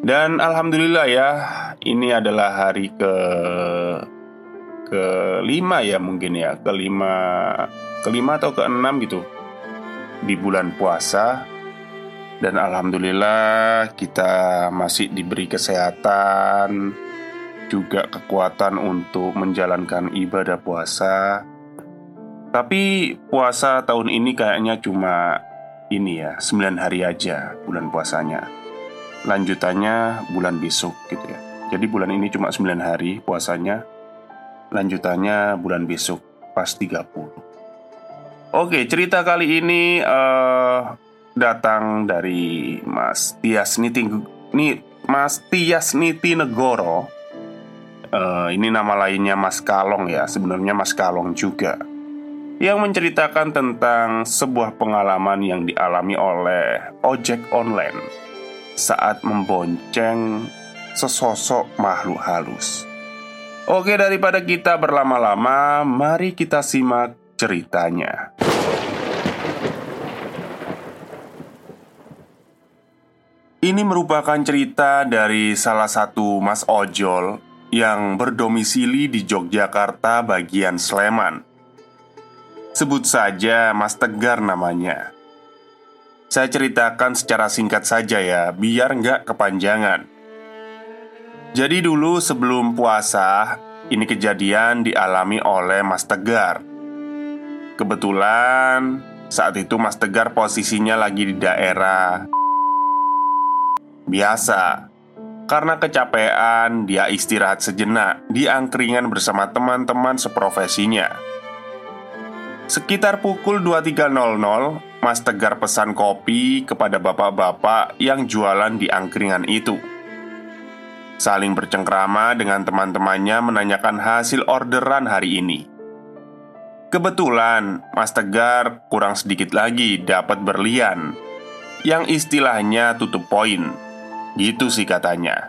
dan alhamdulillah ya, ini adalah hari ke kelima ya mungkin ya, kelima kelima atau keenam gitu di bulan puasa. Dan alhamdulillah kita masih diberi kesehatan juga kekuatan untuk menjalankan ibadah puasa. Tapi puasa tahun ini kayaknya cuma ini ya, 9 hari aja bulan puasanya lanjutannya bulan besok gitu ya. Jadi bulan ini cuma 9 hari puasanya. Lanjutannya bulan besok pas 30. Oke, cerita kali ini uh, datang dari Mas Tias Niti nih Mas Tias Niti Negoro. Uh, ini nama lainnya Mas Kalong ya, sebenarnya Mas Kalong juga. Yang menceritakan tentang sebuah pengalaman yang dialami oleh ojek online saat membonceng sesosok makhluk halus. Oke, daripada kita berlama-lama, mari kita simak ceritanya. Ini merupakan cerita dari salah satu Mas Ojol yang berdomisili di Yogyakarta bagian Sleman. Sebut saja Mas Tegar namanya. Saya ceritakan secara singkat saja ya, biar nggak kepanjangan. Jadi dulu sebelum puasa, ini kejadian dialami oleh Mas Tegar. Kebetulan saat itu Mas Tegar posisinya lagi di daerah biasa. Karena kecapean, dia istirahat sejenak di angkringan bersama teman-teman seprofesinya. Sekitar pukul 23.00, Mas Tegar pesan kopi kepada bapak-bapak yang jualan di angkringan itu. Saling bercengkrama dengan teman-temannya menanyakan hasil orderan hari ini. Kebetulan, Mas Tegar kurang sedikit lagi dapat berlian yang istilahnya tutup poin. Gitu sih katanya.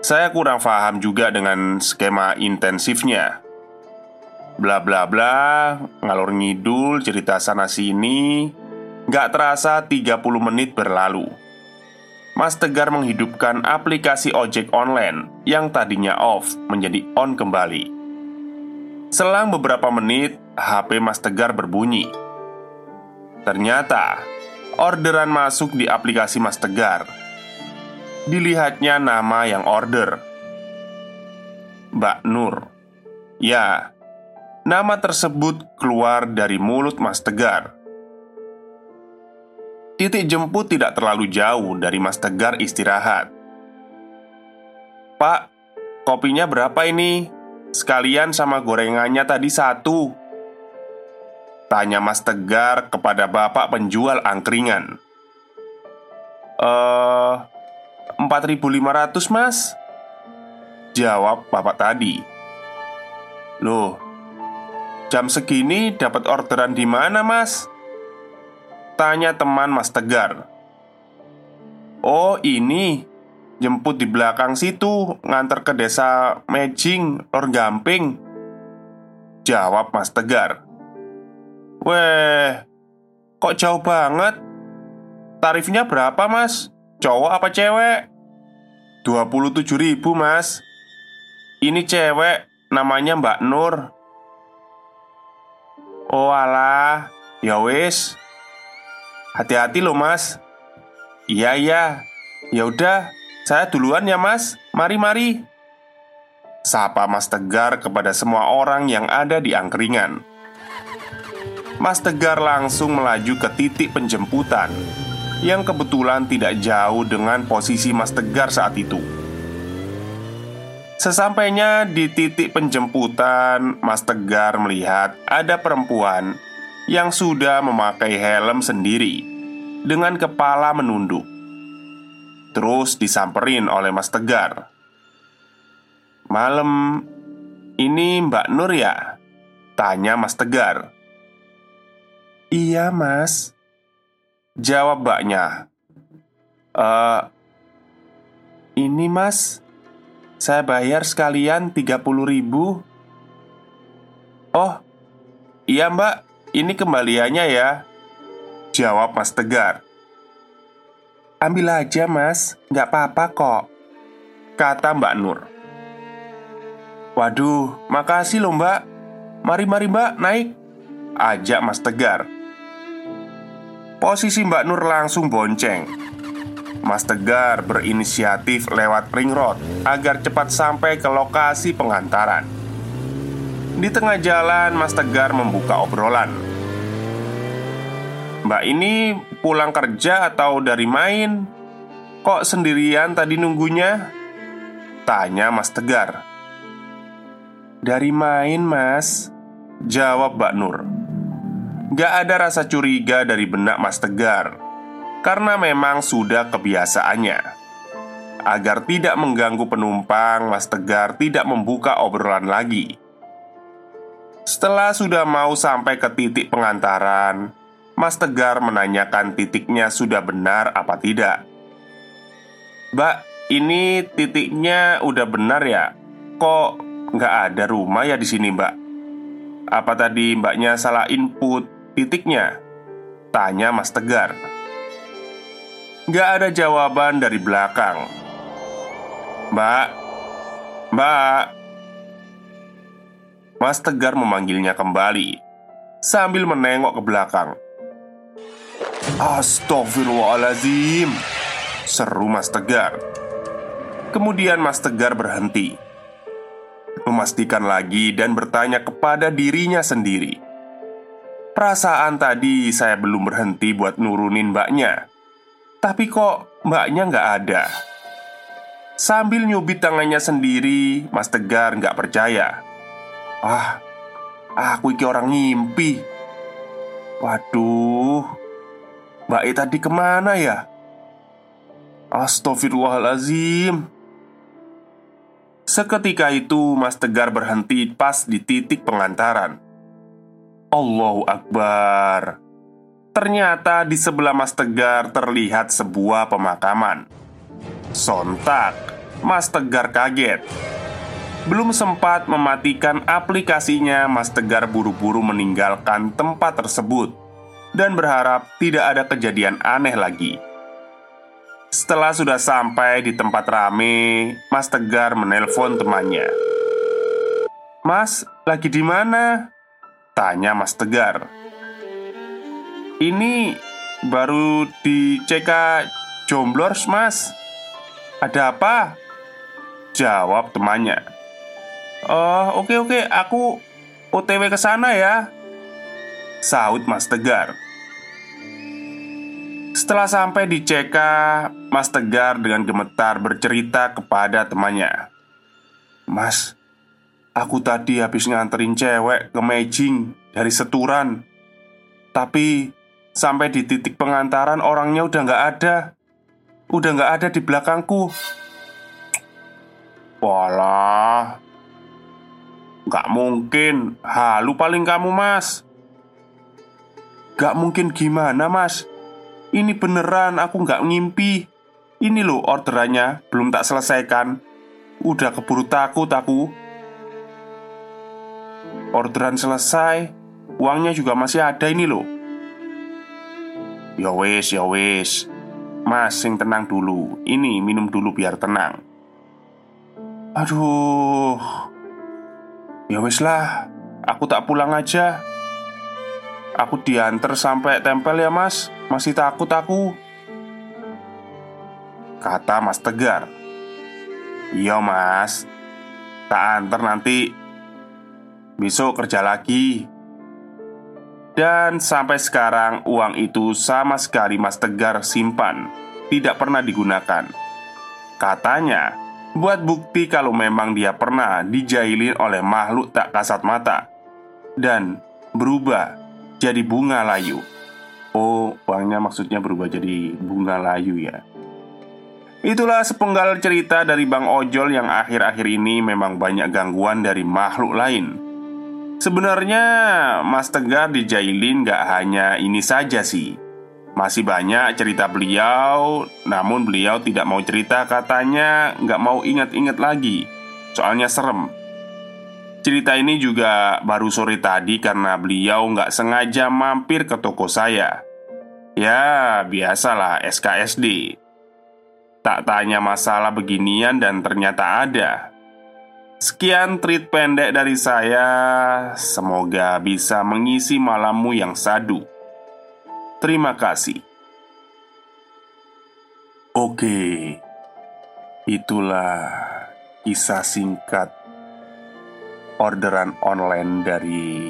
Saya kurang paham juga dengan skema intensifnya. Bla bla bla, ngalor ngidul cerita sana sini, Gak terasa 30 menit berlalu Mas Tegar menghidupkan aplikasi ojek online yang tadinya off menjadi on kembali. Selang beberapa menit, HP Mas Tegar berbunyi. Ternyata orderan masuk di aplikasi Mas Tegar. Dilihatnya nama yang order, Mbak Nur. Ya, nama tersebut keluar dari mulut Mas Tegar Titik jemput tidak terlalu jauh dari Mas Tegar istirahat. Pak, kopinya berapa ini? Sekalian sama gorengannya tadi satu. Tanya Mas Tegar kepada bapak penjual angkringan. Eh, 4500 mas Jawab bapak tadi Loh, jam segini dapat orderan di mana mas? Tanya teman Mas Tegar. Oh ini Jemput di belakang situ Ngantar ke desa Mejing Lor Gamping. Jawab Mas Tegar. Weh Kok jauh banget? Tarifnya berapa mas? Cowok apa cewek? 27 ribu mas. Ini cewek Namanya Mbak Nur. Oh alah. Ya wis Hati-hati loh mas. Iya iya. Ya udah Saya duluan ya mas. Mari mari. Sapa Mas Tegar kepada semua orang yang ada di angkringan. Mas Tegar langsung melaju ke titik penjemputan Yang kebetulan tidak jauh dengan posisi Mas Tegar saat itu. Sesampainya di titik penjemputan, Mas Tegar melihat ada perempuan yang sudah memakai helm sendiri dengan kepala menunduk. Terus disamperin oleh Mas Tegar. "Malam ini Mbak Nur ya?" tanya Mas Tegar. "Iya, Mas." Jawab mbaknya. "Eh, ini Mas, saya bayar sekalian 30 ribu Oh, iya mbak, ini kembaliannya ya. Jawab Mas Tegar. Ambil aja mas, nggak apa-apa kok Kata Mbak Nur. Waduh, makasih loh mbak. Mari-mari mbak, naik Ajak Mas Tegar. Posisi Mbak Nur langsung bonceng. Mas Tegar berinisiatif lewat ring road agar cepat sampai ke lokasi pengantaran. Di tengah jalan, Mas Tegar membuka obrolan. "Mbak ini pulang kerja atau dari main? Kok sendirian tadi nunggunya?" tanya Mas Tegar. "Dari main, Mas," jawab Mbak Nur. Gak ada rasa curiga dari benak Mas Tegar karena memang sudah kebiasaannya. Agar tidak mengganggu penumpang, Mas Tegar tidak membuka obrolan lagi. Setelah sudah mau sampai ke titik pengantaran, Mas Tegar menanyakan titiknya sudah benar apa tidak. "Mbak, ini titiknya udah benar ya? Kok nggak ada rumah ya di sini, Mbak? Apa tadi mbaknya salah input titiknya?" Tanya Mas Tegar. Gak ada jawaban dari belakang Mbak Mbak Mas Tegar memanggilnya kembali Sambil menengok ke belakang. Astagfirullahaladzim Seru Mas Tegar. Kemudian Mas Tegar berhenti Memastikan lagi dan bertanya kepada dirinya sendiri. Perasaan tadi saya belum berhenti buat nurunin mbaknya tapi kok mbaknya nggak ada? Sambil nyubit tangannya sendiri Mas Tegar nggak percaya Ah, aku iki orang ngimpi Waduh Mbak E tadi ke mana ya? Astagfirullahalazim Seketika itu Mas Tegar berhenti pas di titik pengantaran Allahu Akbar Ternyata di sebelah Mas Tegar terlihat sebuah pemakaman. Sontak, Mas Tegar kaget. Belum sempat mematikan aplikasinya, Mas Tegar buru-buru meninggalkan tempat tersebut dan berharap tidak ada kejadian aneh lagi. Setelah sudah sampai di tempat rame, Mas Tegar menelpon temannya. "Mas, lagi di mana?" tanya Mas Tegar. Ini baru di CK Jomblors mas Ada apa? Jawab temannya Oh oke oke. Aku OTW ke sana ya. Saut Mas Tegar. Setelah sampai di CK Mas Tegar dengan gemetar bercerita kepada temannya. Mas Aku tadi habis nganterin cewek ke Mejing dari Seturan. Tapi Sampai di titik pengantaran orangnya udah nggak ada. Udah nggak ada di belakangku. Walah Gak mungkin Halu paling kamu mas Gak mungkin gimana mas Ini beneran aku gak ngimpi Ini loh orderannya Belum tak selesaikan Udah keburu takut aku Orderan selesai Uangnya juga masih ada ini loh Ya wis, ya wis. Mas, sing tenang dulu. Ini minum dulu biar tenang. Aduh. Ya wis lah, aku tak pulang aja. Aku diantar sampai tempel ya, Mas. Masih takut aku. Kata Mas Tegar Iya mas Tak antar nanti Besok kerja lagi Dan sampai sekarang uang itu sama sekali Mas Tegar simpan Tidak pernah digunakan Katanya Buat bukti kalau memang dia pernah dijailin oleh makhluk tak kasat mata. Dan berubah jadi bunga layu. Oh, uangnya maksudnya berubah jadi bunga layu ya. Itulah sepenggal cerita dari Bang Ojol yang akhir-akhir ini memang banyak gangguan dari makhluk lain. Sebenarnya Mas Tegar di Jailin gak hanya ini saja sih Masih banyak cerita beliau Namun beliau tidak mau cerita katanya Gak mau ingat-ingat lagi. Soalnya serem. Cerita ini juga baru sore tadi karena beliau nggak sengaja mampir ke toko saya. Ya, biasalah SKSD Tak tanya masalah beginian dan ternyata ada. Sekian tweet pendek dari saya. Semoga bisa mengisi malammu yang sadu Terima kasih. Oke Itulah kisah singkat Orderan online dari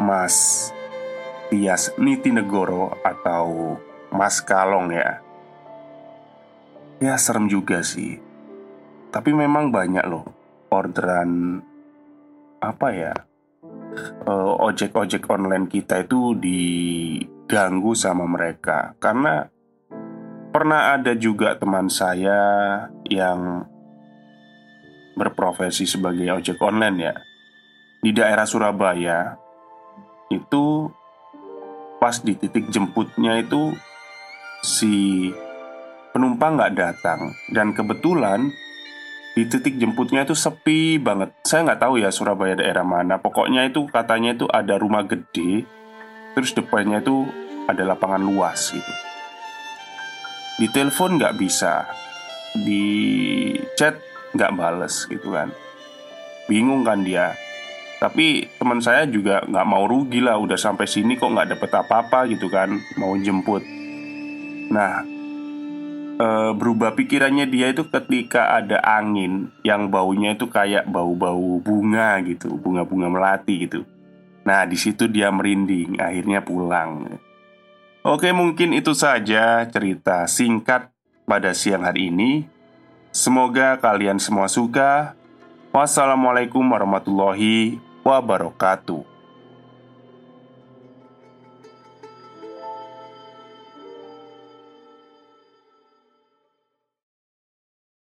Mas Tias Nitinegoro atau Mas Kalong ya. Ya serem juga sih. Tapi memang banyak loh Orderan Apa ya eh, Ojek-ojek online kita itu diganggu sama mereka Karena Pernah ada juga teman saya Yang Berprofesi sebagai ojek online ya Di daerah Surabaya Itu Pas di titik jemputnya itu Si penumpang nggak datang dan kebetulan di titik jemputnya itu sepi banget. Saya nggak tahu ya Surabaya daerah mana. Pokoknya itu katanya itu ada rumah gede, terus depannya itu ada lapangan luas gitu. Di telepon nggak bisa, di chat nggak bales gitu kan. Bingung kan dia. Tapi teman saya juga nggak mau rugi lah Udah sampai sini kok nggak dapet apa-apa gitu kan Mau jemput Nah uh, berubah pikirannya dia itu ketika ada angin yang baunya itu kayak bau-bau bunga gitu, bunga-bunga melati gitu. Nah, di situ dia merinding, akhirnya pulang. Oke, mungkin itu saja cerita singkat pada siang hari ini. Semoga kalian semua suka. Wassalamualaikum warahmatullahi wabarakatuh.